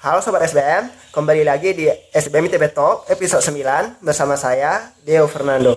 Halo Sobat SBM, kembali lagi di SBM ITB Talk episode 9 bersama saya, Deo Fernando.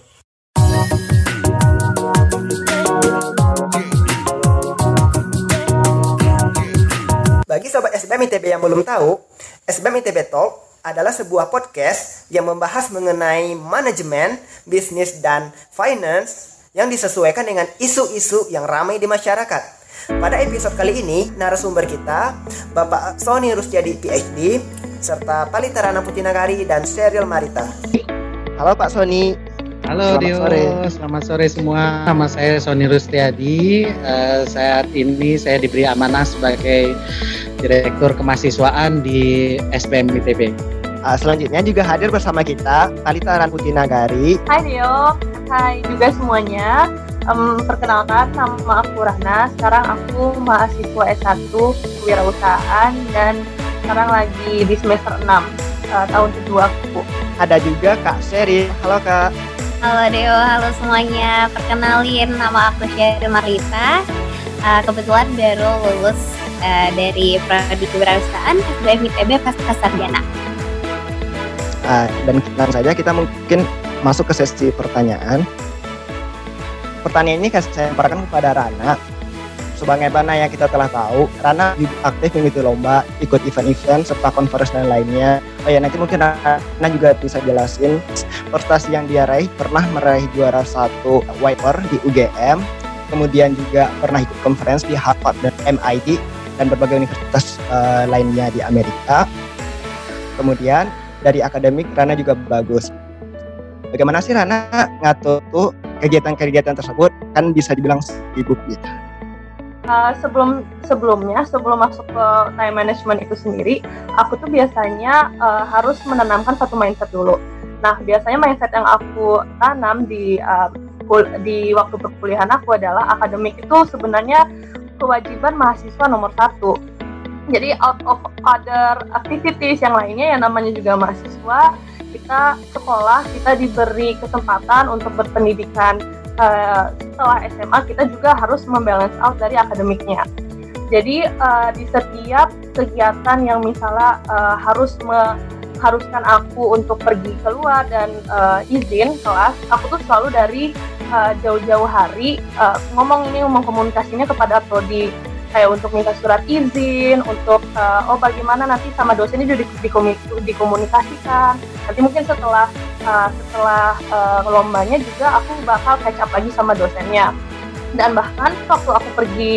Bagi Sobat SBM ITB yang belum tahu, SBM ITB Talk adalah sebuah podcast yang membahas mengenai manajemen, bisnis, dan finance yang disesuaikan dengan isu-isu yang ramai di masyarakat. Pada episode kali ini, narasumber kita Bapak Sony Rustiadi PhD serta Palita Rana Putinagari dan Sheryl Marita. Halo Pak Sony. Halo selamat Dio, sore. selamat sore semua. Nama saya Sony Rustiadi. Uh, saat ini saya diberi amanah sebagai Direktur Kemahasiswaan di SPM ITB. Uh, selanjutnya juga hadir bersama kita Palita Rana Putinagari. Hai Dio, hai juga semuanya. Um, perkenalkan, nama aku Rahna. Sekarang aku mahasiswa S1 kewirausahaan dan sekarang lagi di semester 6 uh, eh, tahun kedua aku. Ada juga Kak Seri. Halo Kak. Halo Deo, halo semuanya. Perkenalin nama aku Sherry Marlita. Uh, kebetulan baru lulus uh, dari Prodi Kewirausahaan SBM ITB Pasca Sarjana. Uh, dan langsung saja kita mungkin masuk ke sesi pertanyaan pertanyaan ini saya lemparkan kepada Rana. Sebagaimana yang kita telah tahu, Rana aktif mengikuti lomba, ikut event-event, serta conference dan lainnya. Oh ya, nanti mungkin Rana juga bisa jelasin prestasi yang dia raih, pernah meraih juara satu wiper di UGM, kemudian juga pernah ikut conference di Harvard dan MIT, dan berbagai universitas uh, lainnya di Amerika. Kemudian dari akademik Rana juga bagus. Bagaimana sih Rana ngatur tuh kegiatan-kegiatan tersebut kan bisa dibilang sibuk gitu. Uh, sebelum sebelumnya sebelum masuk ke time management itu sendiri, aku tuh biasanya uh, harus menanamkan satu mindset dulu. Nah, biasanya mindset yang aku tanam di uh, di waktu perkuliahan aku adalah akademik itu sebenarnya kewajiban mahasiswa nomor satu. Jadi out of other activities yang lainnya yang namanya juga mahasiswa, kita sekolah kita diberi kesempatan untuk berpendidikan uh, setelah SMA kita juga harus membalance out dari akademiknya. Jadi uh, di setiap kegiatan yang misalnya uh, harus mengharuskan aku untuk pergi keluar dan uh, izin kelas, aku tuh selalu dari jauh-jauh hari uh, ngomong ini ngomong komunikasinya kepada prodi kayak untuk minta surat izin untuk uh, oh bagaimana nanti sama dosen ini dikomunikasikan. Nanti mungkin setelah uh, setelah uh, lombanya juga aku bakal catch up lagi sama dosennya. Dan bahkan waktu aku pergi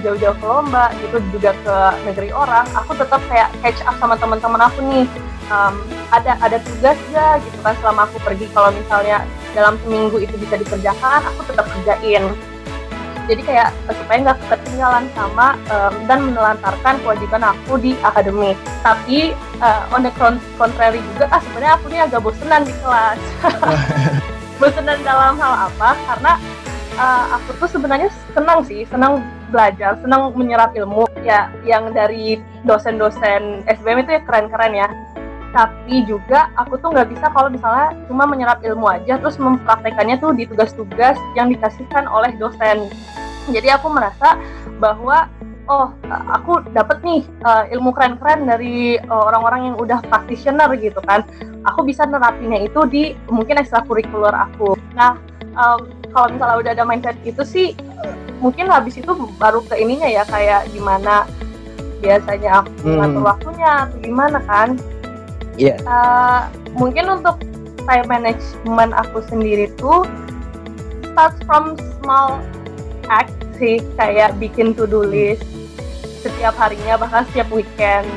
jauh jauh-jauh ke lomba gitu juga ke negeri orang aku tetap kayak catch up sama teman-teman aku nih. Um, ada ada tugas ya gitu kan selama aku pergi? Kalau misalnya dalam seminggu itu bisa dikerjakan aku tetap kerjain jadi kayak supaya nggak ketinggalan sama um, dan menelantarkan kewajiban aku di akademik tapi uh, on the contrary juga ah sebenarnya aku ini agak bosenan di kelas. Bosenan dalam hal apa? Karena uh, aku tuh sebenarnya senang sih senang belajar senang menyerap ilmu. Ya yang dari dosen-dosen SBM itu ya keren-keren ya tapi juga aku tuh nggak bisa kalau misalnya cuma menyerap ilmu aja terus mempraktekannya tuh di tugas-tugas yang dikasihkan oleh dosen jadi aku merasa bahwa oh aku dapat nih uh, ilmu keren-keren dari eh, orang-orang yang udah practitioner gitu kan aku bisa nerapinya itu di mungkin ekstrakurikuler aku nah um, kalau misalnya udah ada mindset itu sih mungkin habis itu baru ke ininya ya kayak gimana biasanya aku hmm. ngatur waktunya atau gimana kan. Yeah. Uh, mungkin untuk time management aku sendiri tuh start from small act sih kayak bikin to do list setiap harinya bahkan setiap weekend.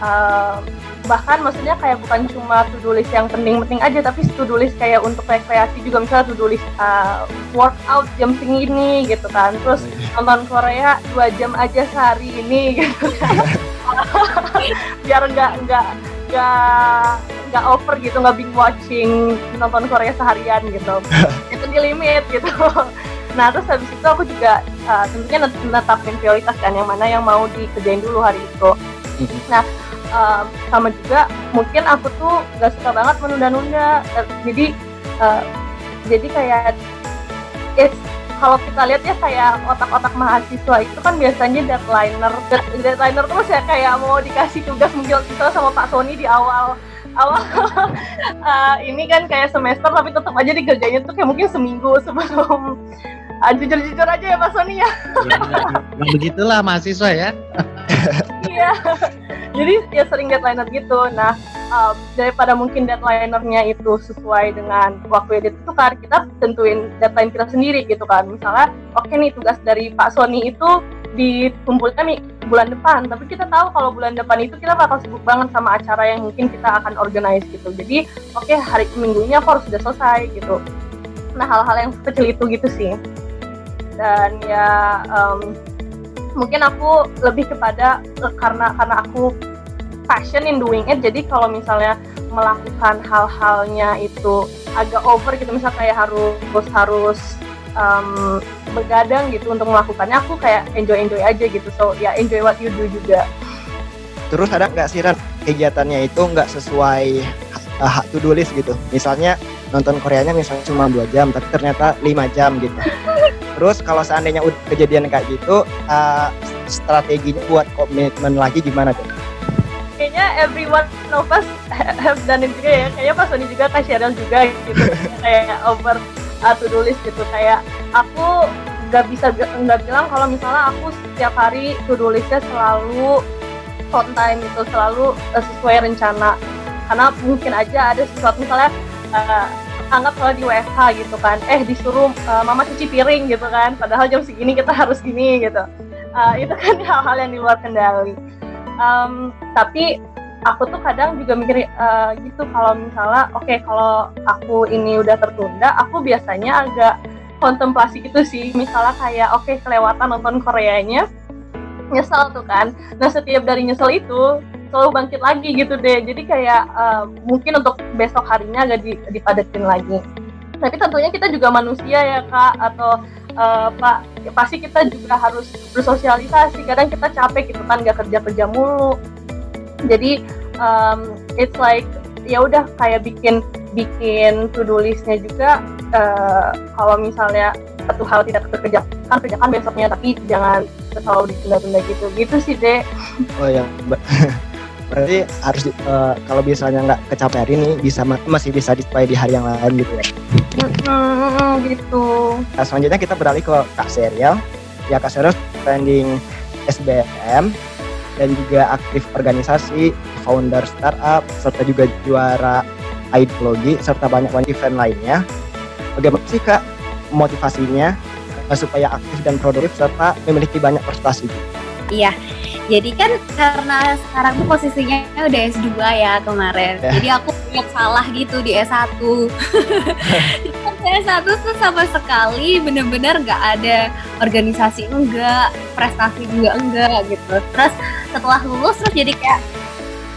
Uh, bahkan maksudnya kayak bukan cuma to do list yang penting-penting aja tapi to do list kayak untuk rekreasi juga misalnya to do list uh, workout jam segini gitu kan. Terus nonton Korea dua jam aja sehari ini gitu kan. Biar nggak nggak nggak nggak over gitu nggak binge watching nonton Korea seharian gitu. Itu di limit gitu. Nah terus habis itu aku juga uh, tentunya menetapkan prioritas kan yang mana yang mau dikerjain dulu hari itu. Mm-hmm. nah uh, sama juga mungkin aku tuh gak suka banget menunda-nunda. Jadi uh, jadi kayak it's kalau kita lihat ya kayak otak-otak mahasiswa itu kan biasanya deadlineer deadlineer terus ya kayak mau dikasih tugas mungkin kita sama Pak Sony di awal. Awal uh, ini kan kayak semester tapi tetap aja dikerjainnya tuh kayak mungkin seminggu sebelum uh, jujur-jujur aja ya Pak Sony ya. ya begitulah mahasiswa ya. Iya. Jadi ya sering deadlineer gitu. Nah, um, daripada mungkin deadlinernya itu sesuai dengan waktu yang ditentukan, kita tentuin deadline kita sendiri gitu kan. Misalnya, oke okay nih tugas dari Pak Sony itu dikumpulkan nih bulan depan, tapi kita tahu kalau bulan depan itu kita bakal sibuk banget sama acara yang mungkin kita akan organize gitu. Jadi, oke okay, hari minggunya aku harus sudah selesai gitu. Nah, hal-hal yang kecil itu gitu sih. Dan ya um, mungkin aku lebih kepada uh, karena karena aku passion in doing it jadi kalau misalnya melakukan hal-halnya itu agak over gitu misalnya kayak harus harus um, begadang gitu untuk melakukannya aku kayak enjoy enjoy aja gitu. So ya yeah, enjoy what you do juga. Terus ada nggak sih Ran kegiatannya itu nggak sesuai uh, to do list gitu? Misalnya nonton Koreanya misalnya cuma dua jam tapi ternyata lima jam gitu terus kalau seandainya udah kejadian kayak gitu uh, strateginya buat komitmen lagi gimana tuh? Kayaknya everyone of us have done it juga ya. Kayaknya pas Sony juga kayak Cheryl juga gitu. Kayak over uh, to do list gitu. Kayak aku nggak bisa nggak bilang kalau misalnya aku setiap hari to do listnya selalu on time itu selalu uh, sesuai rencana. Karena mungkin aja ada sesuatu misalnya uh, anggap kalau di WFH gitu kan eh disuruh uh, mama cuci piring gitu kan padahal jam segini kita harus gini gitu. Uh, itu kan hal-hal yang di luar kendali. Um, tapi aku tuh kadang juga mikir uh, gitu kalau misalnya oke okay, kalau aku ini udah tertunda aku biasanya agak kontemplasi gitu sih. Misalnya kayak oke okay, kelewatan nonton Koreanya nyesel tuh kan. Nah setiap dari nyesel itu selalu bangkit lagi gitu deh. Jadi kayak uh, mungkin untuk besok harinya agak dipadetin lagi. Tapi tentunya kita juga manusia ya kak atau uh, pak ya pasti kita juga harus bersosialisasi. Kadang kita capek gitu kan gak kerja kerja mulu. Jadi um, it's like ya udah kayak bikin bikin to do listnya juga uh, kalau misalnya satu hal tidak terkerjakan kerjakan besoknya. Tapi jangan selalu ditunda-tunda gitu. Gitu sih deh oh ya berarti harus uh, kalau misalnya nggak kecapai hari ini bisa masih bisa dicapai di hari yang lain gitu ya? Mm, gitu. Nah, selanjutnya kita beralih ke kak serial. Ya kak serial standing SBM dan juga aktif organisasi founder startup serta juga juara ideologi serta banyak banyak event lainnya. Bagaimana sih kak motivasinya supaya aktif dan produktif serta memiliki banyak prestasi iya jadi kan karena sekarang tuh posisinya udah S2 ya kemarin. Yeah. Jadi aku lihat salah gitu di S1. di S1 tuh sama sekali bener-bener gak ada organisasi enggak, prestasi juga enggak gitu. Terus setelah lulus terus jadi kayak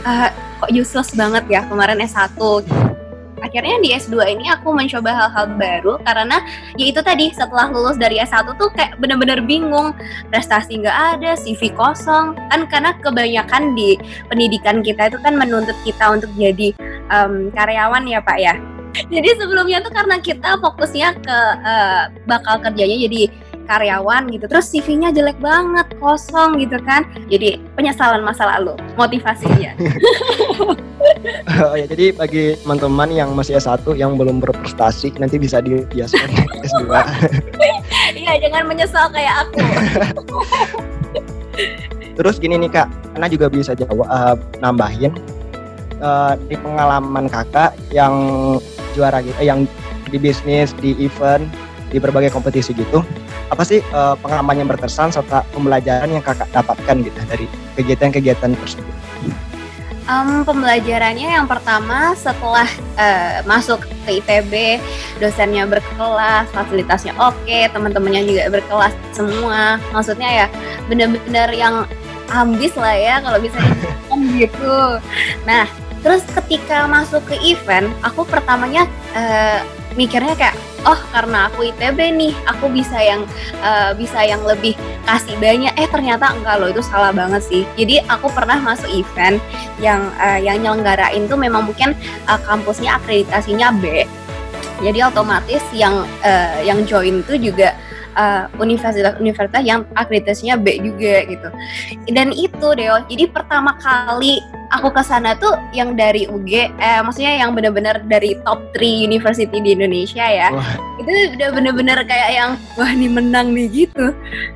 uh, kok useless banget ya kemarin S1 gitu akhirnya di S2 ini aku mencoba hal-hal baru karena ya itu tadi setelah lulus dari S1 tuh kayak bener-bener bingung. Prestasi nggak ada CV kosong. Kan karena kebanyakan di pendidikan kita itu kan menuntut kita untuk jadi um, karyawan ya Pak ya. Jadi sebelumnya tuh karena kita fokusnya ke uh, bakal kerjanya jadi karyawan gitu. Terus CV-nya jelek banget kosong gitu kan. Jadi penyesalan masa lalu motivasinya oh ya jadi bagi teman-teman yang masih S1 yang belum berprestasi nanti bisa dibiasakan S2 iya jangan menyesal kayak aku. Terus gini nih kak. Karena juga bisa jawab uh, nambahin uh, di pengalaman kakak yang juara gitu eh, yang di bisnis di event di berbagai kompetisi gitu apa sih uh, pengalaman yang berkesan serta pembelajaran yang kakak dapatkan gitu dari kegiatan-kegiatan tersebut? Um, pembelajarannya yang pertama setelah uh, masuk ke ITB, dosennya berkelas, fasilitasnya oke, teman-temannya juga berkelas semua. Maksudnya ya benar-benar yang ambis lah ya kalau bisa gitu. Nah, terus ketika masuk ke event, aku pertamanya uh, mikirnya kayak oh karena aku ITB nih aku bisa yang uh, bisa yang lebih kasih banyak. Eh ternyata enggak loh itu salah banget sih. Jadi aku pernah masuk event yang uh, yang nyelenggarain tuh memang mungkin uh, kampusnya akreditasinya B. Jadi otomatis yang uh, yang join tuh juga uh, universitas-universitas yang akreditasinya B juga gitu. Dan itu Deo, jadi pertama kali aku ke sana tuh yang dari UG, eh maksudnya yang benar-benar dari top 3 university di Indonesia ya. Wah. Itu udah bener-bener kayak yang wah ini menang nih gitu.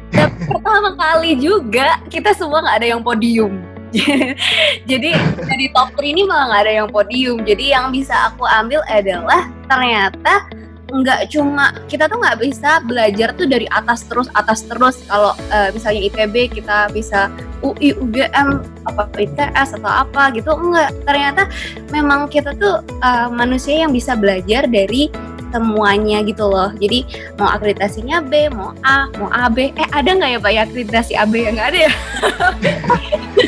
Dan pertama kali juga kita semua nggak ada yang podium. jadi dari top 3 ini malah nggak ada yang podium. Jadi yang bisa aku ambil adalah ternyata nggak cuma kita tuh nggak bisa belajar tuh dari atas terus atas terus. Kalau uh, misalnya IPB kita bisa UI UGM apa ITS atau apa gitu enggak ternyata memang kita tuh uh, manusia yang bisa belajar dari semuanya gitu loh. Jadi mau akreditasinya B, mau A, mau AB. Eh ada nggak ya Pak ya akreditasi AB yang nggak ada ya?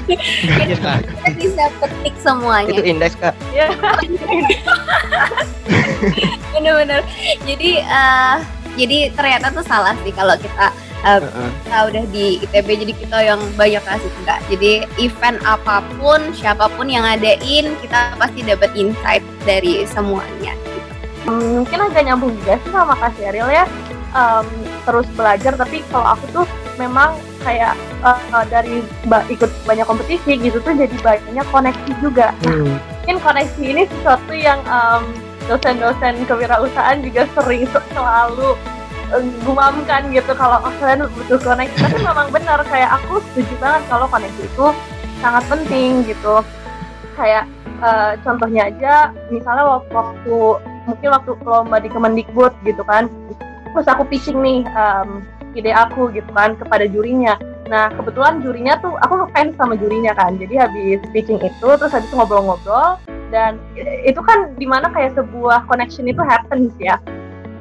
kita bisa petik semuanya. Itu indeks kak. Ya. Bener-bener. Jadi uh, jadi ternyata tuh salah sih kalau kita uh, uh-uh. kita udah di ITB jadi kita yang banyak kasih enggak jadi event apa pun siapa pun yang ngadain kita pasti dapat insight dari semuanya Hmm, mungkin agak nyambung juga sih sama Kak Sheryl ya. Um, terus belajar tapi kalau aku tuh memang kayak uh, dari ba ikut banyak kompetisi gitu tuh jadi banyak koneksi juga. Nah, hmm. mungkin koneksi ini sesuatu yang um, dosen-dosen kewirausahaan juga sering selalu gumamkan gitu kalau oh, kalian butuh koneksi. Tapi memang benar kayak aku setuju banget kalau koneksi itu sangat penting gitu. Kayak uh, contohnya aja misalnya waktu mungkin waktu lomba di Kemendikbud gitu kan. Terus aku pitching nih um, ide aku gitu kan kepada jurinya. Nah kebetulan jurinya tuh aku ngefans sama jurinya kan. Jadi habis pitching itu terus habis ngobrol-ngobrol dan itu kan di mana kayak sebuah connection itu happens ya.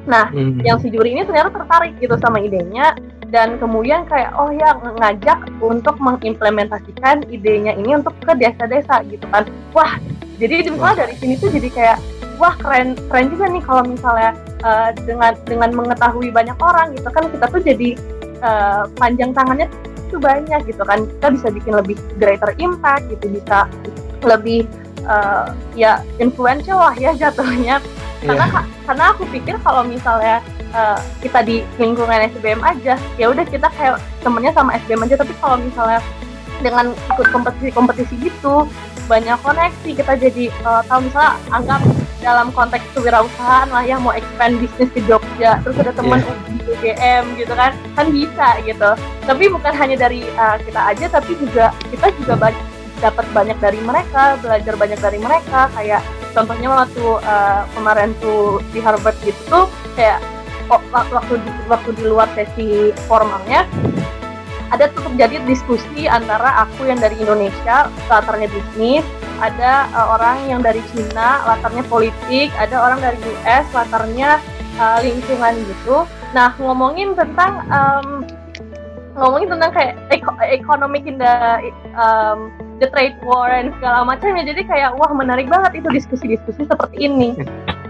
Nah hmm. yang si juri ini ternyata tertarik gitu sama idenya dan kemudian kayak oh ya ngajak untuk mengimplementasikan idenya ini untuk ke desa-desa gitu kan. Wah jadi misalnya dari sini tuh jadi kayak wah keren keren juga nih kalau misalnya uh, dengan dengan mengetahui banyak orang gitu kan kita tuh jadi uh, panjang tangannya itu banyak gitu kan. Kita bisa bikin lebih greater impact gitu bisa lebih uh, ya influential lah ya jatuhnya. Karena yeah. karena aku pikir kalau misalnya uh, kita di lingkungan SBM aja ya udah kita kayak temennya sama SBM aja. Tapi kalau misalnya dengan ikut kompetisi-kompetisi gitu banyak koneksi kita jadi uh, tahu misalnya anggap dalam konteks kewirausahaan lah ya mau expand bisnis ke Jogja. Terus ada teman yeah. di UGM gitu kan. Kan bisa gitu. Tapi bukan hanya dari uh, kita aja tapi juga kita juga banyak dapat banyak dari mereka belajar banyak dari mereka. Kayak contohnya waktu uh, kemarin tuh di Harvard gitu tuh kayak oh, waktu di, waktu di luar sesi formalnya ada terjadi diskusi antara aku yang dari Indonesia latarnya bisnis ada uh, orang yang dari Cina latarnya politik ada orang dari US latarnya uh, lingkungan gitu. Nah ngomongin tentang um, ngomongin tentang kayak eko economic in the um, the trade war dan segala macam ya. Jadi kayak wah menarik banget itu diskusi-diskusi seperti ini.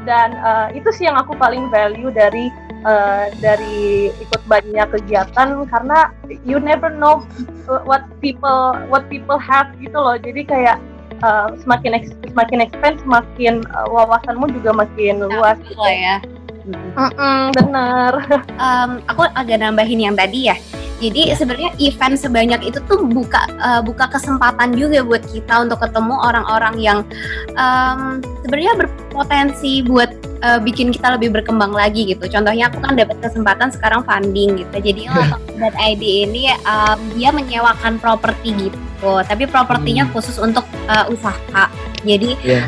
Dan uh, itu sih yang aku paling value dari uh, dari ikut banyak kegiatan karena you never know what people what people have gitu loh jadi kayak uh, semakin eks, semakin expand semakin uh, wawasanmu juga makin nah, luas gitu. ya mm -mm, bener um, aku agak nambahin yang tadi ya jadi sebenarnya event sebanyak itu tuh buka uh, buka kesempatan juga buat kita untuk ketemu orang-orang yang um, sebenarnya berpotensi buat uh, bikin kita lebih berkembang lagi gitu. Contohnya aku kan dapat kesempatan sekarang funding gitu. Jadi dan ID ini um, dia menyewakan properti gitu. Tapi propertinya hmm. khusus untuk uh, usaha. Jadi yeah.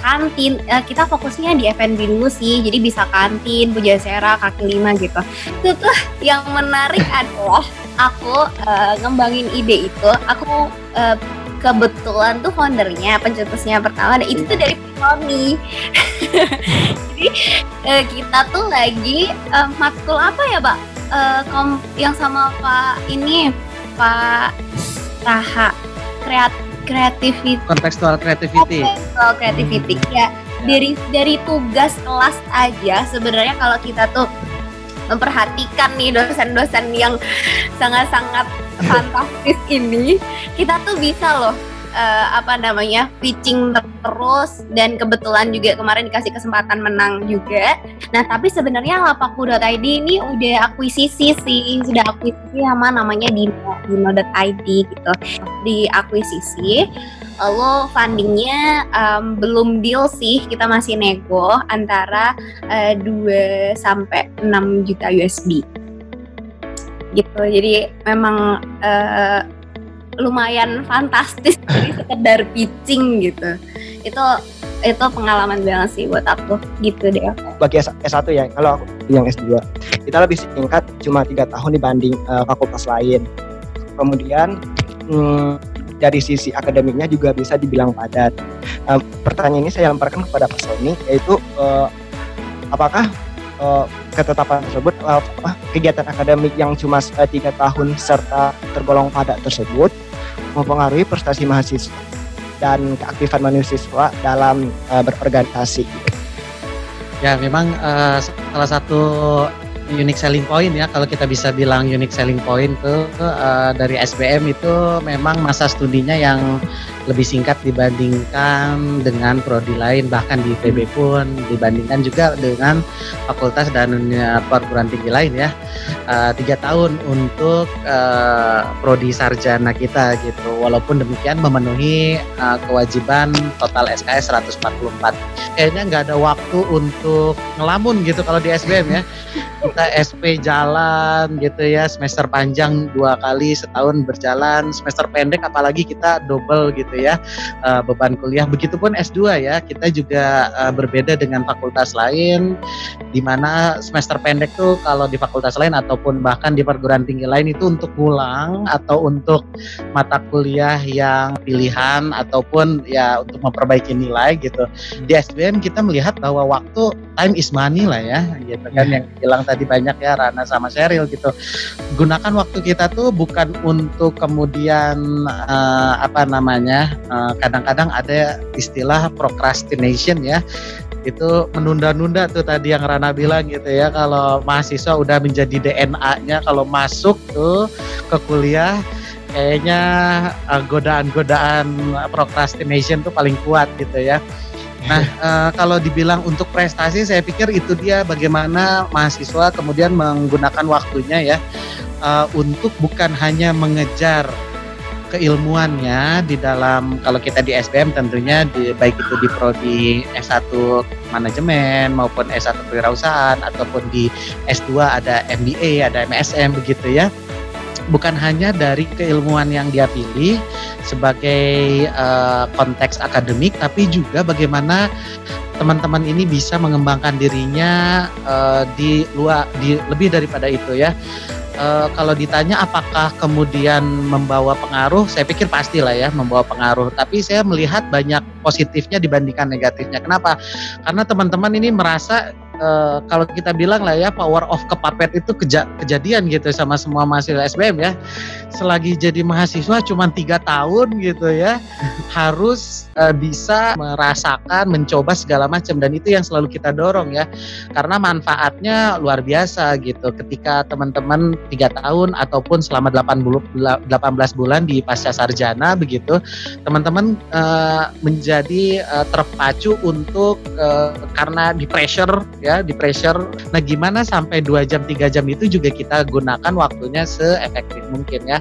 Kantin. Uh, kita fokusnya di F&B dulu sih. Jadi bisa kantin, pujasera, kaki lima gitu. Itu tuh yang menarik adalah aku uh, ngembangin ide itu. Aku uh, kebetulan tuh foundernya pencetusnya pertama dan itu tuh dari Tony jadi uh, kita tuh lagi uh, matkul apa ya pak uh, kom yang sama pak ini pak Raha kreat creativity. Contextual creativity. Contextual creativity. Hmm. ya dari dari tugas kelas aja sebenarnya kalau kita tuh memperhatikan nih dosen-dosen yang sangat-sangat fantastis ini kita tuh bisa loh uh, apa namanya pitching terus dan kebetulan juga kemarin dikasih kesempatan menang juga. Nah tapi sebenarnya lapaku.id ini udah akuisisi sih sudah akuisisi sama namanya Dino Dino.id gitu di akuisisi. Lalu fundingnya um, belum deal sih kita masih nego antara uh, 2 sampai 6 juta USD gitu jadi memang uh, lumayan fantastis dari sekedar pitching gitu. Itu itu pengalaman banget sih buat aku gitu deh bagi S1 ya kalau aku yang S2 kita lebih singkat cuma tiga tahun dibanding uh, fakultas lain. Kemudian hmm, dari sisi akademiknya juga bisa dibilang padat. Uh, pertanyaan ini saya lemparkan kepada Pak Sony yaitu uh, apakah uh, ketetapan tersebut uh, kegiatan akademik yang cuma uh, tiga tahun serta tergolong padat tersebut mempengaruhi prestasi mahasiswa dan keaktifan mahasiswa dalam uh, berorganisasi. Ya, memang uh, salah satu unique selling point ya. Kalau kita bisa bilang unique selling point tuh uh, dari SBM itu memang masa studinya yang lebih singkat dibandingkan dengan prodi lain. Bahkan di IPB pun dibandingkan juga dengan fakultas dan perguruan tinggi lain ya. Uh, tiga tahun untuk uh, prodi sarjana kita gitu. Walaupun demikian memenuhi uh, kewajiban total SKS 144 kayaknya nggak ada waktu untuk ngelamun gitu kalau di SBM ya kita SP jalan gitu ya semester panjang dua kali setahun berjalan semester pendek apalagi kita double gitu ya uh, beban kuliah. Begitupun S2 ya, kita juga uh, berbeda dengan fakultas lain di mana semester pendek tuh kalau di fakultas lain ataupun bahkan di perguruan tinggi lain itu untuk pulang atau untuk mata kuliah yang pilihan ataupun ya untuk memperbaiki nilai gitu. Di SBM kita melihat bahwa waktu time is money lah ya gitu kan yeah. yang bilang tadi banyak ya Rana sama Sheryl gitu. Gunakan waktu kita tuh bukan untuk kemudian uh, apa namanya Eh, kadang-kadang uh, ada istilah procrastination ya itu menunda-nunda tuh tadi yang Rana bilang gitu ya kalau mahasiswa udah menjadi DNA-nya kalau masuk tuh ke kuliah kayaknya uh, godaan-godaan procrastination tuh paling kuat gitu ya. Nah, uh, kalau dibilang untuk prestasi, saya pikir itu dia bagaimana mahasiswa kemudian menggunakan waktunya ya uh, untuk bukan hanya mengejar keilmuannya di dalam kalau kita di SBM tentunya di, baik itu di prodi S1 manajemen maupun S1 kewirausahaan ataupun di S2 ada MBA, ada MSM begitu ya. Bukan hanya dari keilmuan yang dia pilih sebagai uh, konteks akademik tapi juga bagaimana teman-teman ini bisa mengembangkan dirinya uh, di luar di lebih daripada itu ya uh, kalau ditanya apakah kemudian membawa pengaruh, saya pikir pastilah ya membawa pengaruh. Tapi saya melihat banyak positifnya dibandingkan negatifnya. Kenapa? Karena teman-teman ini merasa uh, kalau kita bilang lah ya power of kepapet itu keja kejadian gitu sama semua mahasiswa SBM ya. Selagi jadi mahasiswa cuma tiga tahun gitu ya, harus uh, bisa merasakan, mencoba segala macam dan itu yang selalu kita dorong ya, karena manfaatnya luar biasa gitu. Ketika teman-teman tiga tahun ataupun selama 8 bulu, 18 bulan di pasca sarjana begitu, teman-teman uh, menjadi uh, terpacu untuk uh, karena di pressure ya ya di pressure. Nah gimana sampai dua jam tiga jam itu juga kita gunakan waktunya seefektif mungkin ya.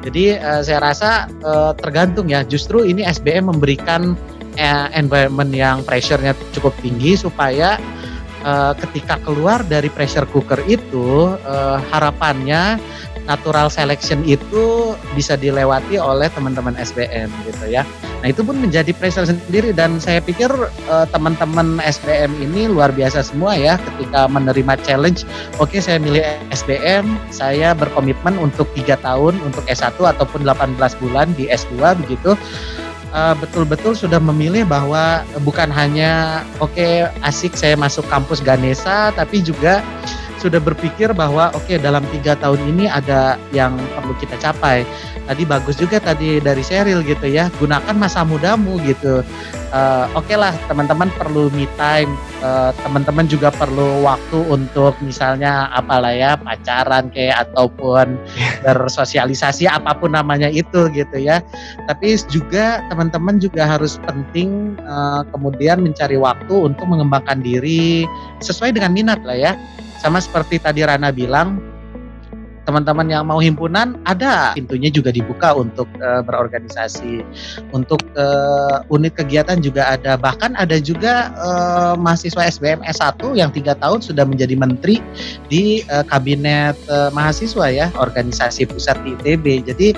Jadi uh, saya rasa uh, tergantung ya. Justru ini SBM memberikan uh, environment yang pressure-nya cukup tinggi supaya uh, ketika keluar dari pressure cooker itu uh, harapannya natural selection itu bisa dilewati oleh teman-teman SBM gitu ya. Nah itu pun menjadi pressure sendiri dan saya pikir uh, teman-teman SBM ini luar biasa semua ya ketika menerima challenge. Oke okay, saya milih SBM, saya berkomitmen untuk tiga tahun untuk S1 ataupun 18 bulan di S2 begitu. Eh, betul-betul uh, sudah memilih bahwa bukan hanya oke okay, asik saya masuk kampus Ganesa tapi juga sudah berpikir bahwa oke okay, dalam tiga tahun ini ada yang perlu kita capai. Tadi bagus juga tadi dari Sheryl gitu ya, gunakan masa mudamu gitu. Uh, oke okay lah teman-teman perlu me time, uh, teman-teman juga perlu waktu untuk misalnya apalah ya pacaran kayak ataupun bersosialisasi apa pun namanya itu gitu ya. Tapi juga teman-teman juga harus penting uh, kemudian mencari waktu untuk mengembangkan diri sesuai dengan minat lah ya sama seperti tadi Rana bilang, teman-teman yang mau himpunan ada. Pintunya juga dibuka untuk uh, berorganisasi. Untuk uh, unit kegiatan juga ada. Bahkan ada juga uh, mahasiswa SBM S1 yang tiga tahun sudah menjadi menteri di uh, kabinet uh, mahasiswa ya organisasi pusat di ITB jadi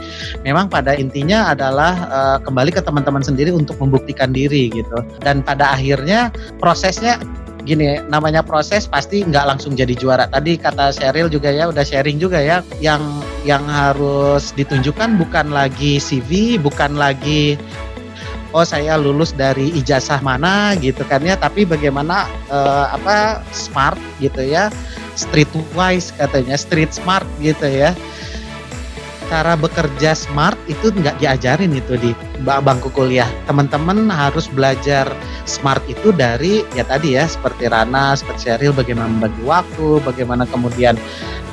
memang pada intinya adalah uh, kembali ke teman-teman sendiri untuk membuktikan diri gitu. Dan pada akhirnya prosesnya gini namanya proses pasti nggak langsung jadi juara. Tadi kata Sheryl juga ya udah sharing juga ya yang yang harus ditunjukkan bukan lagi CV bukan lagi oh saya lulus dari ijazah mana gitu kan ya tapi bagaimana uh, apa smart gitu ya streetwise katanya street smart gitu ya cara bekerja smart itu nggak diajarin itu di bangku kuliah. Teman-teman harus belajar smart itu dari ya tadi ya seperti Rana, seperti Sheryl bagaimana membagi waktu, bagaimana kemudian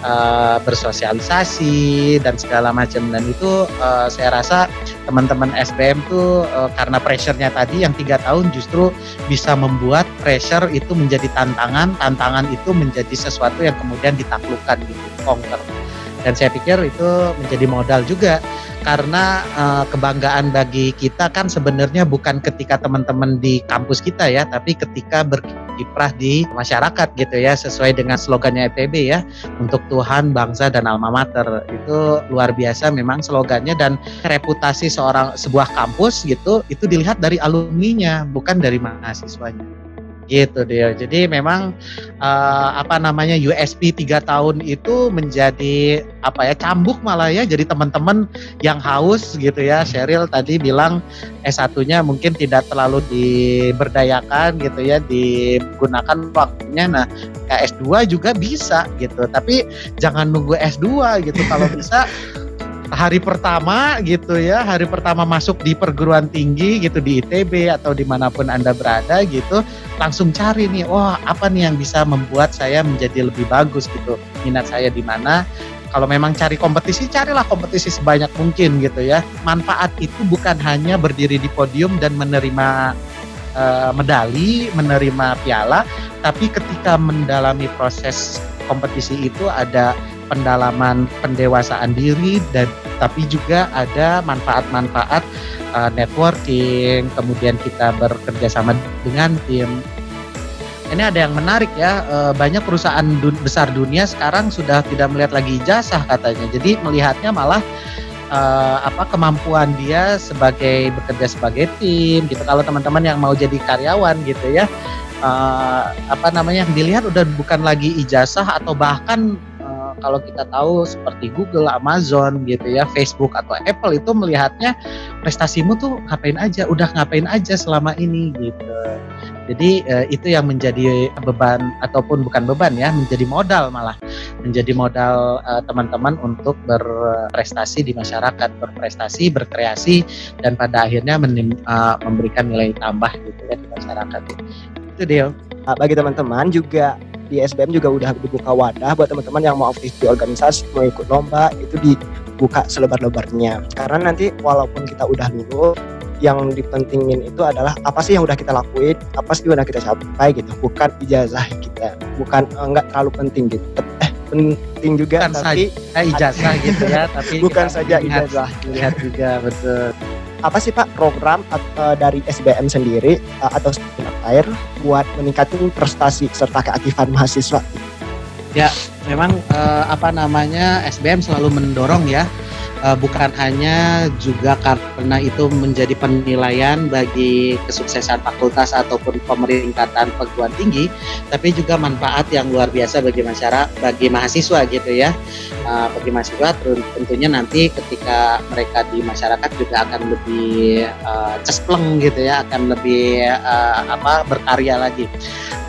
uh, bersosialisasi dan segala macam dan itu uh, saya rasa teman-teman SBM tuh uh, karena pressure-nya tadi yang tiga tahun justru bisa membuat pressure itu menjadi tantangan, tantangan itu menjadi sesuatu yang kemudian ditaklukkan gitu, conquer dan saya pikir itu menjadi modal juga. Karena uh, kebanggaan bagi kita kan sebenarnya bukan ketika teman-teman di kampus kita ya tapi ketika berkiprah di masyarakat gitu ya sesuai dengan slogannya ITB ya untuk Tuhan bangsa dan alma mater. Itu luar biasa memang slogannya dan reputasi seorang sebuah kampus gitu itu dilihat dari alumninya bukan dari mahasiswanya gitu dia. Jadi memang uh, apa namanya USP tiga tahun itu menjadi apa ya cambuk malah ya. Jadi teman-teman yang haus gitu ya. Sheryl tadi bilang S1-nya mungkin tidak terlalu diberdayakan gitu ya, digunakan waktunya. Nah, S2 juga bisa gitu. Tapi jangan nunggu S2 gitu kalau bisa hari pertama gitu ya, hari pertama masuk di perguruan tinggi gitu di ITB atau di mana pun anda berada gitu, langsung cari nih, wah apa nih yang bisa membuat saya menjadi lebih bagus gitu, minat saya di mana. Kalau memang cari kompetisi, carilah kompetisi sebanyak mungkin gitu ya. Manfaat itu bukan hanya berdiri di podium dan menerima uh, medali, menerima piala, tapi ketika mendalami proses kompetisi itu ada pendalaman pendewasaan diri dan tapi juga ada manfaat-manfaat uh, networking, kemudian kita bekerja sama dengan tim. Ini ada yang menarik ya, uh, banyak perusahaan dun besar dunia sekarang sudah tidak melihat lagi ijazah katanya. Jadi melihatnya malah uh, apa kemampuan dia sebagai bekerja sebagai tim gitu. Kalau teman-teman yang mau jadi karyawan gitu ya, uh, apa namanya dilihat udah bukan lagi ijazah atau bahkan kalau kita tahu seperti Google, Amazon gitu ya, Facebook atau Apple itu melihatnya prestasimu tuh ngapain aja, udah ngapain aja selama ini gitu. Jadi eh, itu yang menjadi beban ataupun bukan beban ya, menjadi modal malah, menjadi modal eh, teman-teman untuk berprestasi di masyarakat, berprestasi, berkreasi dan pada akhirnya menim, uh, memberikan nilai tambah gitu ya di masyarakat. Itu dia. Bagi teman-teman juga di SBM juga udah dibuka wadah buat teman-teman yang mau aktif di organisasi, mau ikut lomba, itu dibuka selebar-lebarnya. Karena nanti walaupun kita udah lulus, yang dipentingin itu adalah apa sih yang udah kita lakuin, apa sih yang udah kita capai gitu, bukan ijazah kita, bukan enggak terlalu penting gitu. Eh, penting juga bukan tapi saja ijazah gitu ya, tapi bukan saja ijazah. Lihat juga betul apa sih Pak program uh, dari SBM sendiri uh, atau air buat meningkatkan prestasi serta keaktifan mahasiswa? Ya, memang uh, apa namanya SBM selalu mendorong ya uh, bukan hanya juga karena itu menjadi penilaian bagi kesuksesan fakultas ataupun pemeringkatan perguruan tinggi, tapi juga manfaat yang luar biasa bagi masyarakat, bagi mahasiswa gitu ya. Uh, bagi mahasiswa tentunya nanti ketika mereka di masyarakat juga akan lebih uh, cespleng gitu ya, akan lebih uh, apa berkarya lagi.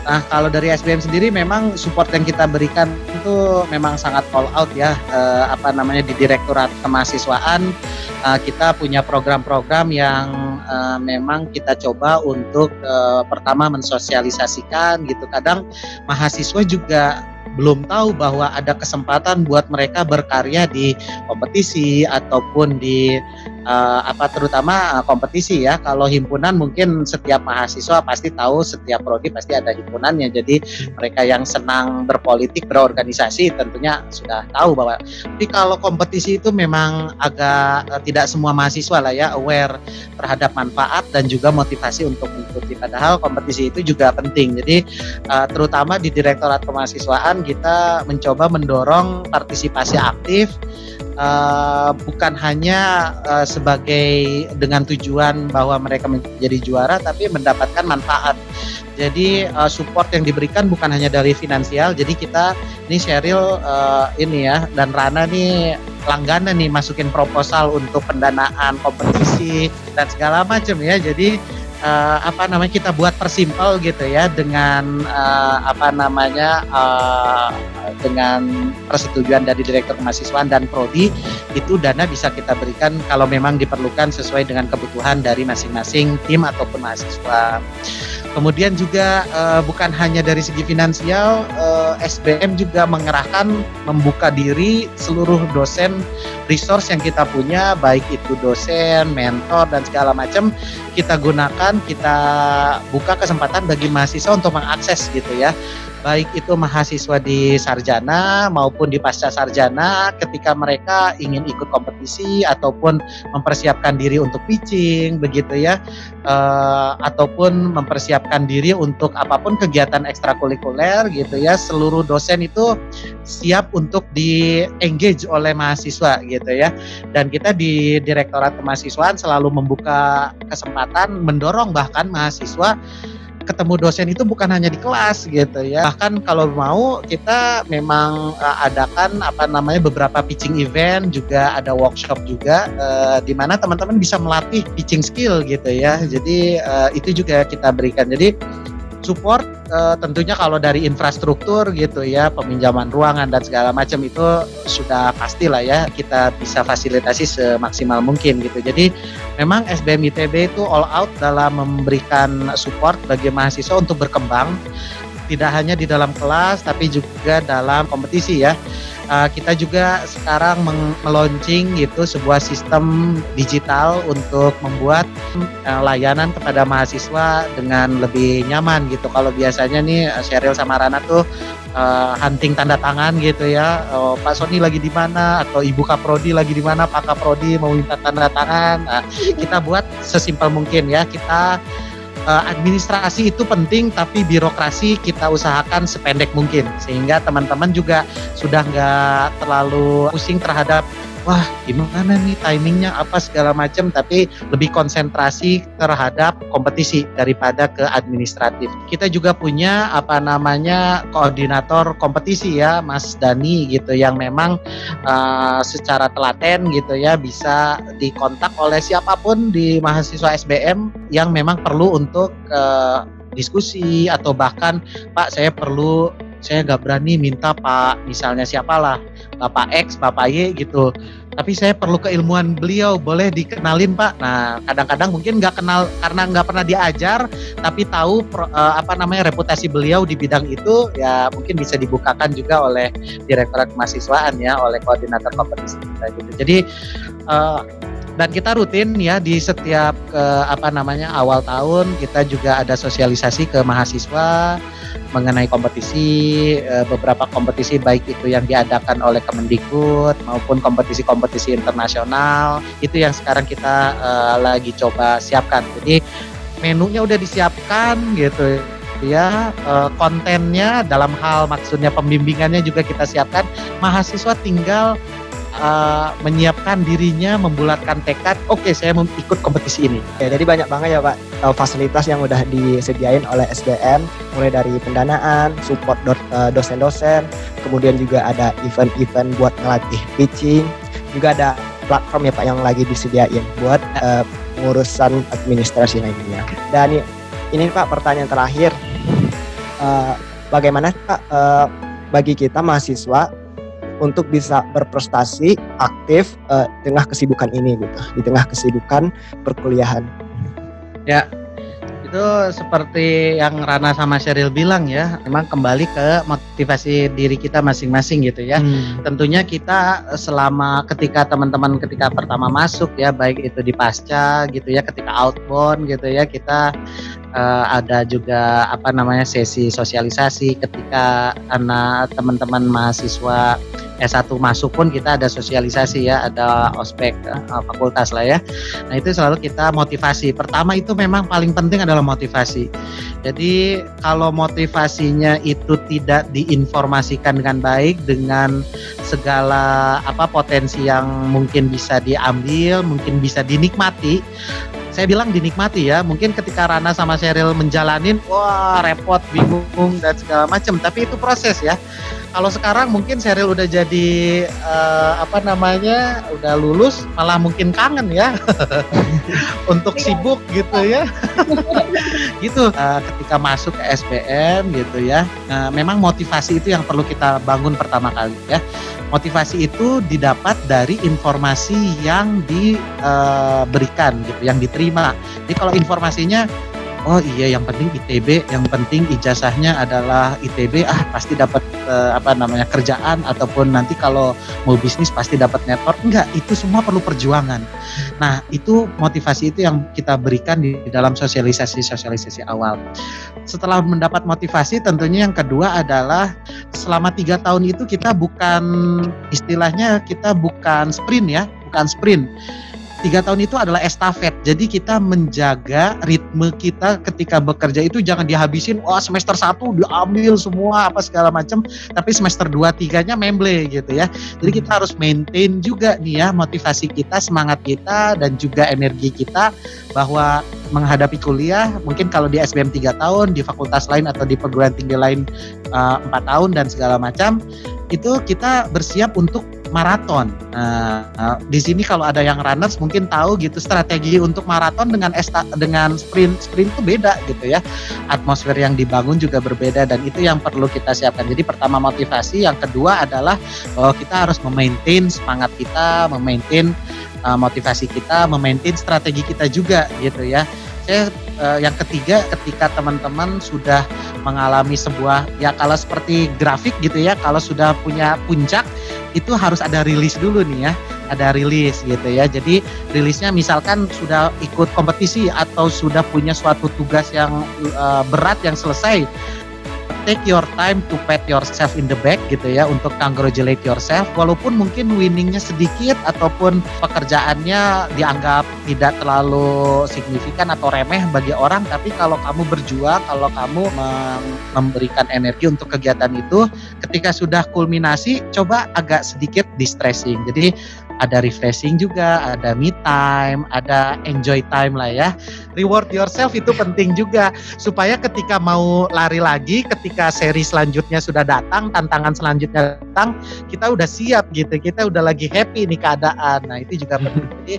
Nah, kalau dari SBM sendiri memang support yang kita berikan tuh memang sangat all out ya uh, apa namanya di Direktorat Kemahasiswaan uh, kita punya program-program yang uh, memang kita coba untuk pertama mensosialisasikan gitu. Kadang mahasiswa juga belum tahu bahwa ada kesempatan buat mereka berkarya di kompetisi ataupun di uh, apa terutama uh, kompetisi ya. Kalau himpunan mungkin setiap mahasiswa pasti tahu setiap prodi pasti ada himpunannya. Jadi mereka yang senang berpolitik berorganisasi tentunya sudah tahu bahwa. Tapi kalau kompetisi itu memang agak uh, tidak semua mahasiswa lah ya aware terhadap manfaat dan juga motivasi untuk mengikuti. Padahal kompetisi itu juga penting. Jadi uh, terutama di Direktorat Kemahasiswaan kita mencoba mendorong partisipasi aktif uh, bukan hanya uh, sebagai dengan tujuan bahwa mereka menjadi juara tapi mendapatkan manfaat. Jadi uh, support yang diberikan bukan hanya dari finansial. Jadi kita ini Sheryl uh, ini ya dan Rana nih langganan nih masukin proposal untuk pendanaan kompetisi dan segala macam ya. Jadi uh, apa namanya kita buat persimpel gitu ya dengan uh, apa namanya uh, dengan persetujuan dari direktur kemahasiswaan dan prodi itu dana bisa kita berikan kalau memang diperlukan sesuai dengan kebutuhan dari masing-masing tim ataupun mahasiswa. Kemudian juga uh, bukan hanya dari segi finansial, uh, SBM juga mengerahkan membuka diri seluruh dosen resource yang kita punya, baik itu dosen, mentor dan segala macam kita gunakan, kita buka kesempatan bagi mahasiswa untuk mengakses gitu ya baik itu mahasiswa di sarjana maupun di pasca sarjana ketika mereka ingin ikut kompetisi ataupun mempersiapkan diri untuk pitching begitu ya. Uh, ataupun mempersiapkan diri untuk apa pun kegiatan ekstrakurikuler gitu ya. Seluruh dosen itu siap untuk di engage oleh mahasiswa gitu ya. Dan kita di Direktorat Kemahasiswaan selalu membuka kesempatan mendorong bahkan mahasiswa ketemu dosen itu bukan hanya di kelas gitu ya. Bahkan kalau mau kita memang uh, adakan apa namanya beberapa pitching event juga ada workshop juga uh, di mana teman-teman bisa melatih pitching skill gitu ya. Jadi uh, itu juga kita berikan. Jadi support uh, tentunya kalau dari infrastruktur gitu ya peminjaman ruangan dan segala macam itu sudah pasti lah ya kita bisa fasilitasi semaksimal mungkin gitu. Jadi memang SBM ITB itu all out dalam memberikan support bagi mahasiswa untuk berkembang tidak hanya di dalam kelas tapi juga dalam kompetisi ya uh, kita juga sekarang meluncing gitu sebuah sistem digital untuk membuat uh, layanan kepada mahasiswa dengan lebih nyaman gitu. Kalau biasanya nih eh, Sheryl sama Rana tuh uh, hunting tanda tangan gitu ya. Oh, Pak Sony lagi di mana atau Ibu Kaprodi lagi di mana, Pak Kaprodi mau minta tanda tangan. Nah, kita buat sesimpel mungkin ya. Kita uh, administrasi itu penting tapi birokrasi kita usahakan sependek mungkin. Sehingga teman-teman juga sudah nggak terlalu pusing terhadap wah gimana nih timingnya apa segala macam tapi lebih konsentrasi terhadap kompetisi daripada ke administratif. Kita juga punya apa namanya koordinator kompetisi ya Mas Dani gitu yang memang uh, secara telaten gitu ya bisa dikontak oleh siapa pun di mahasiswa SBM yang memang perlu untuk uh, diskusi atau bahkan Pak saya perlu saya nggak berani minta Pak misalnya siapalah Bapak X, Bapak Y gitu. Tapi saya perlu keilmuan beliau, boleh dikenalin Pak. Nah, kadang-kadang mungkin nggak kenal karena nggak pernah diajar, tapi tahu uh, apa namanya reputasi beliau di bidang itu, ya mungkin bisa dibukakan juga oleh Direktorat Kemahasiswaan ya, oleh koordinator kompetisi kita gitu. Jadi uh, dan kita rutin ya di setiap ke apa namanya awal tahun kita juga ada sosialisasi ke mahasiswa mengenai kompetisi eh, beberapa kompetisi baik itu yang diadakan oleh Kemendikbud maupun kompetisi-kompetisi internasional itu yang sekarang kita uh, lagi coba siapkan. Jadi menunya udah disiapkan gitu ya uh, kontennya dalam hal maksudnya pembimbingannya juga kita siapkan mahasiswa tinggal uh, menyiapkan dirinya, membulatkan tekad, oke okay, saya mau ikut kompetisi ini. Ya, jadi banyak banget ya Pak uh, fasilitas yang udah disediain oleh SDM, mulai dari pendanaan, support uh, dosen-dosen, kemudian juga ada event-event buat ngelatih pitching, juga ada platform ya Pak yang lagi disediain buat uh, pengurusan administrasi lainnya. Dan ini Pak pertanyaan terakhir, uh, bagaimana Pak uh, bagi kita mahasiswa untuk bisa berprestasi aktif uh, di tengah kesibukan ini gitu, di tengah kesibukan perkuliahan. Ya, itu seperti yang Rana sama Sheryl bilang ya, memang kembali ke motivasi diri kita masing-masing gitu ya. Hmm. Tentunya kita selama ketika teman-teman ketika pertama masuk ya, baik itu di pasca gitu ya, ketika outbound gitu ya, kita uh, ada juga apa namanya sesi sosialisasi ketika anak teman-teman mahasiswa S1 masuk pun kita ada sosialisasi ya, ada ospek uh, fakultas lah ya. Nah, itu selalu kita motivasi. Pertama itu memang paling penting adalah motivasi. Jadi kalau motivasinya itu tidak diinformasikan dengan baik dengan segala apa potensi yang mungkin bisa diambil, mungkin bisa dinikmati, saya bilang dinikmati ya. Mungkin ketika Rana sama Sheryl menjalanin, wah repot, bingung dan segala macam. Tapi itu proses ya kalau sekarang mungkin Sheryl udah jadi uh, apa namanya udah lulus malah mungkin kangen ya untuk iya. sibuk gitu ya gitu uh, ketika masuk ke SPM gitu ya uh, memang motivasi itu yang perlu kita bangun pertama kali ya motivasi itu didapat dari informasi yang diberikan gitu yang diterima. Jadi kalau informasinya oh iya yang penting ITB yang penting ijazahnya adalah ITB ah pasti dapat uh, apa namanya kerjaan ataupun nanti kalau mau bisnis pasti dapat network. Enggak itu semua perlu perjuangan. Nah itu motivasi itu yang kita berikan di dalam sosialisasi sosialisasi awal. Setelah mendapat motivasi tentunya yang kedua adalah selama tiga tahun itu kita bukan istilahnya kita bukan sprint ya bukan sprint tiga tahun itu adalah estafet. Jadi kita menjaga ritme kita ketika bekerja itu jangan dihabisin, oh, semester satu diambil semua apa segala macam, tapi semester dua tiganya memble gitu ya. Jadi kita harus maintain juga nih ya motivasi kita, semangat kita dan juga energi kita bahwa menghadapi kuliah mungkin kalau di SBM tiga tahun, di fakultas lain atau di perguruan tinggi lain eh, empat tahun dan segala macam itu kita bersiap untuk maraton. Nah, nah, di sini kalau ada yang runners mungkin tahu gitu strategi untuk maraton dengan esta, dengan sprint sprint itu beda gitu ya. Atmosfer yang dibangun juga berbeda dan itu yang perlu kita siapkan. Jadi pertama motivasi, yang kedua adalah bahwa kita harus memaintain semangat kita, memaintain uh, motivasi kita, memaintain strategi kita juga gitu ya. Saya uh, yang ketiga ketika teman-teman sudah mengalami sebuah ya kalau seperti grafik gitu ya, kalau sudah punya puncak itu harus ada rilis dulu nih ya ada rilis gitu ya. Jadi rilisnya misalkan sudah ikut kompetisi atau sudah punya suatu tugas yang uh, berat yang selesai take your time to pat yourself in the back gitu ya untuk congratulate yourself walaupun mungkin winningnya sedikit ataupun pekerjaannya dianggap tidak terlalu signifikan atau remeh bagi orang tapi kalau kamu berjuang kalau kamu memberikan energi untuk kegiatan itu ketika sudah kulminasi coba agak sedikit distressing. Jadi ada refreshing juga, ada me time, ada enjoy time lah ya. Reward yourself itu penting juga supaya ketika mau lari lagi, ketika seri selanjutnya sudah datang, tantangan selanjutnya datang, kita udah siap gitu, kita udah lagi happy nih keadaan. Nah itu juga penting. Jadi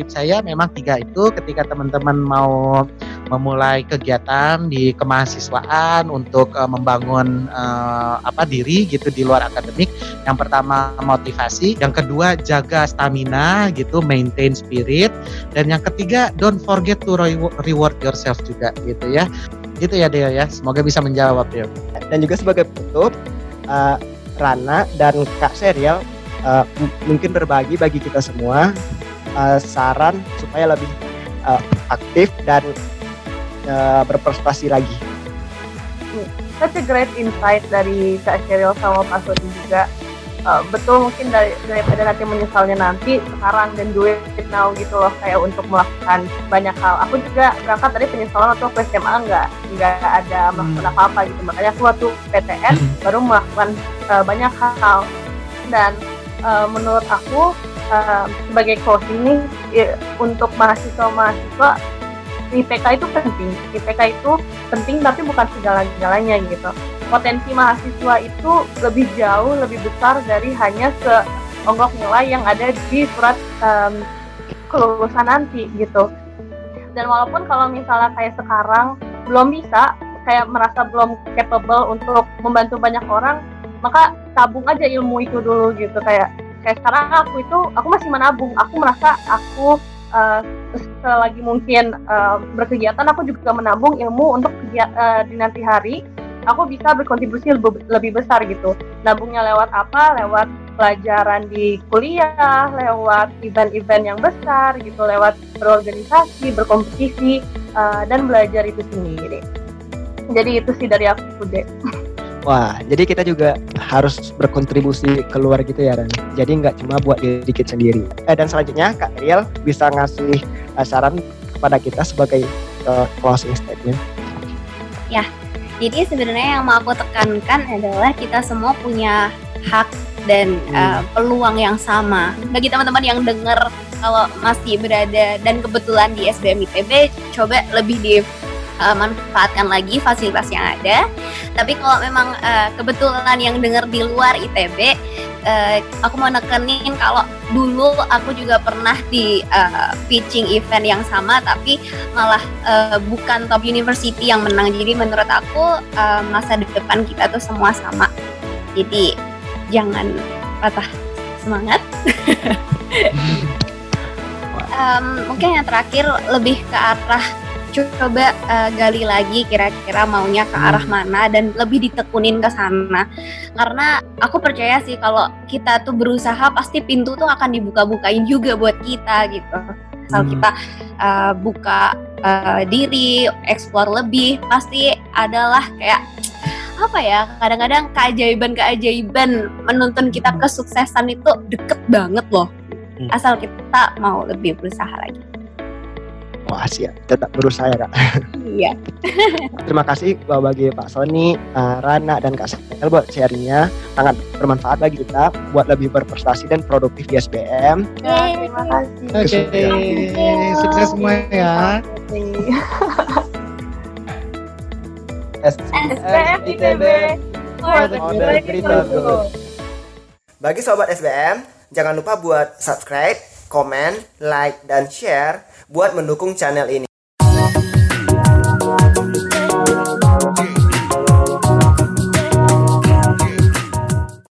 tips saya memang tiga itu ketika teman-teman mau memulai kegiatan di kemahasiswaan untuk uh, membangun uh, apa diri gitu di luar akademik. Yang pertama motivasi, yang kedua jaga stamina gitu, maintain spirit, dan yang ketiga don't forget to reward yourself juga gitu ya. Gitu ya Deo ya. Semoga bisa menjawab ya. Dan juga sebagai penutup uh, Rana dan Kak Serial uh, mungkin berbagi bagi kita semua uh, saran supaya lebih uh, aktif dan uh, berprestasi lagi. Such a great insight dari Kak Sheryl sama Pak Sodi juga. Uh, betul mungkin dari, daripada nanti menyesalnya nanti sekarang dan do it now gitu loh kayak untuk melakukan banyak hal. Aku juga berangkat dari penyesalan waktu aku SMA nggak nggak ada melakukan hmm. apa apa gitu. Makanya aku waktu PTN hmm. baru melakukan uh, banyak hal dan uh, menurut aku uh, sebagai closing nih ya, untuk mahasiswa-mahasiswa IPK itu penting. IPK itu penting tapi bukan segala-galanya gitu. Potensi mahasiswa itu lebih jauh lebih besar dari hanya seonggok nilai yang ada di surat um, kelulusan nanti gitu. Dan walaupun kalau misalnya kayak sekarang belum bisa kayak merasa belum capable untuk membantu banyak orang maka tabung aja ilmu itu dulu gitu. Kayak kayak sekarang aku itu aku masih menabung. Aku merasa aku uh, selagi mungkin uh, berkegiatan aku juga menabung ilmu untuk uh, di nanti hari aku bisa berkontribusi lebih, lebih besar gitu. Nabungnya lewat apa? Lewat pelajaran di kuliah lewat event-event yang besar gitu lewat berorganisasi berkompetisi uh, dan belajar itu sendiri. Jadi itu sih dari aku deh Wah, jadi kita juga harus berkontribusi keluar gitu ya, Ran. Jadi nggak cuma buat diri kita sendiri. Eh, dan selanjutnya, Kak Riel bisa ngasih uh, saran kepada kita sebagai uh, closing statement. Ya, jadi sebenarnya yang mau aku tekankan adalah kita semua punya hak dan hmm. uh, peluang yang sama. Bagi teman-teman yang dengar kalau masih berada dan kebetulan di SBM ITB, coba lebih di uh, manfaatkan lagi fasilitas yang ada. Tapi kalau memang uh, kebetulan yang dengar di luar ITB, uh, aku mau nekenin kalau dulu aku juga pernah di uh, pitching event yang sama, tapi malah uh, bukan top university yang menang. Jadi menurut aku uh, masa depan kita tuh semua sama. Jadi jangan patah semangat. um, mungkin yang terakhir lebih ke arah coba uh, gali lagi kira-kira maunya ke arah hmm. mana dan lebih ditekunin ke sana karena aku percaya sih kalau kita tuh berusaha pasti pintu tuh akan dibuka-bukain juga buat kita gitu asal hmm. kita uh, buka uh, diri, eksplor lebih, pasti adalah kayak apa ya kadang-kadang keajaiban-keajaiban menuntun kita kesuksesan itu deket banget loh hmm. asal kita mau lebih berusaha lagi. Wah siap, tetap berusaha kak. Iya. Terima kasih bagi Pak Sony, uh, Rana dan Kak Sel buat sharingnya sangat bermanfaat bagi kita buat lebih berprestasi dan produktif di SBM. Ya, terima kasih. Oke, okay. sukses semua ya. SBM ITB Bagi sobat SBM, jangan lupa buat subscribe, komen, like, dan share buat mendukung channel ini.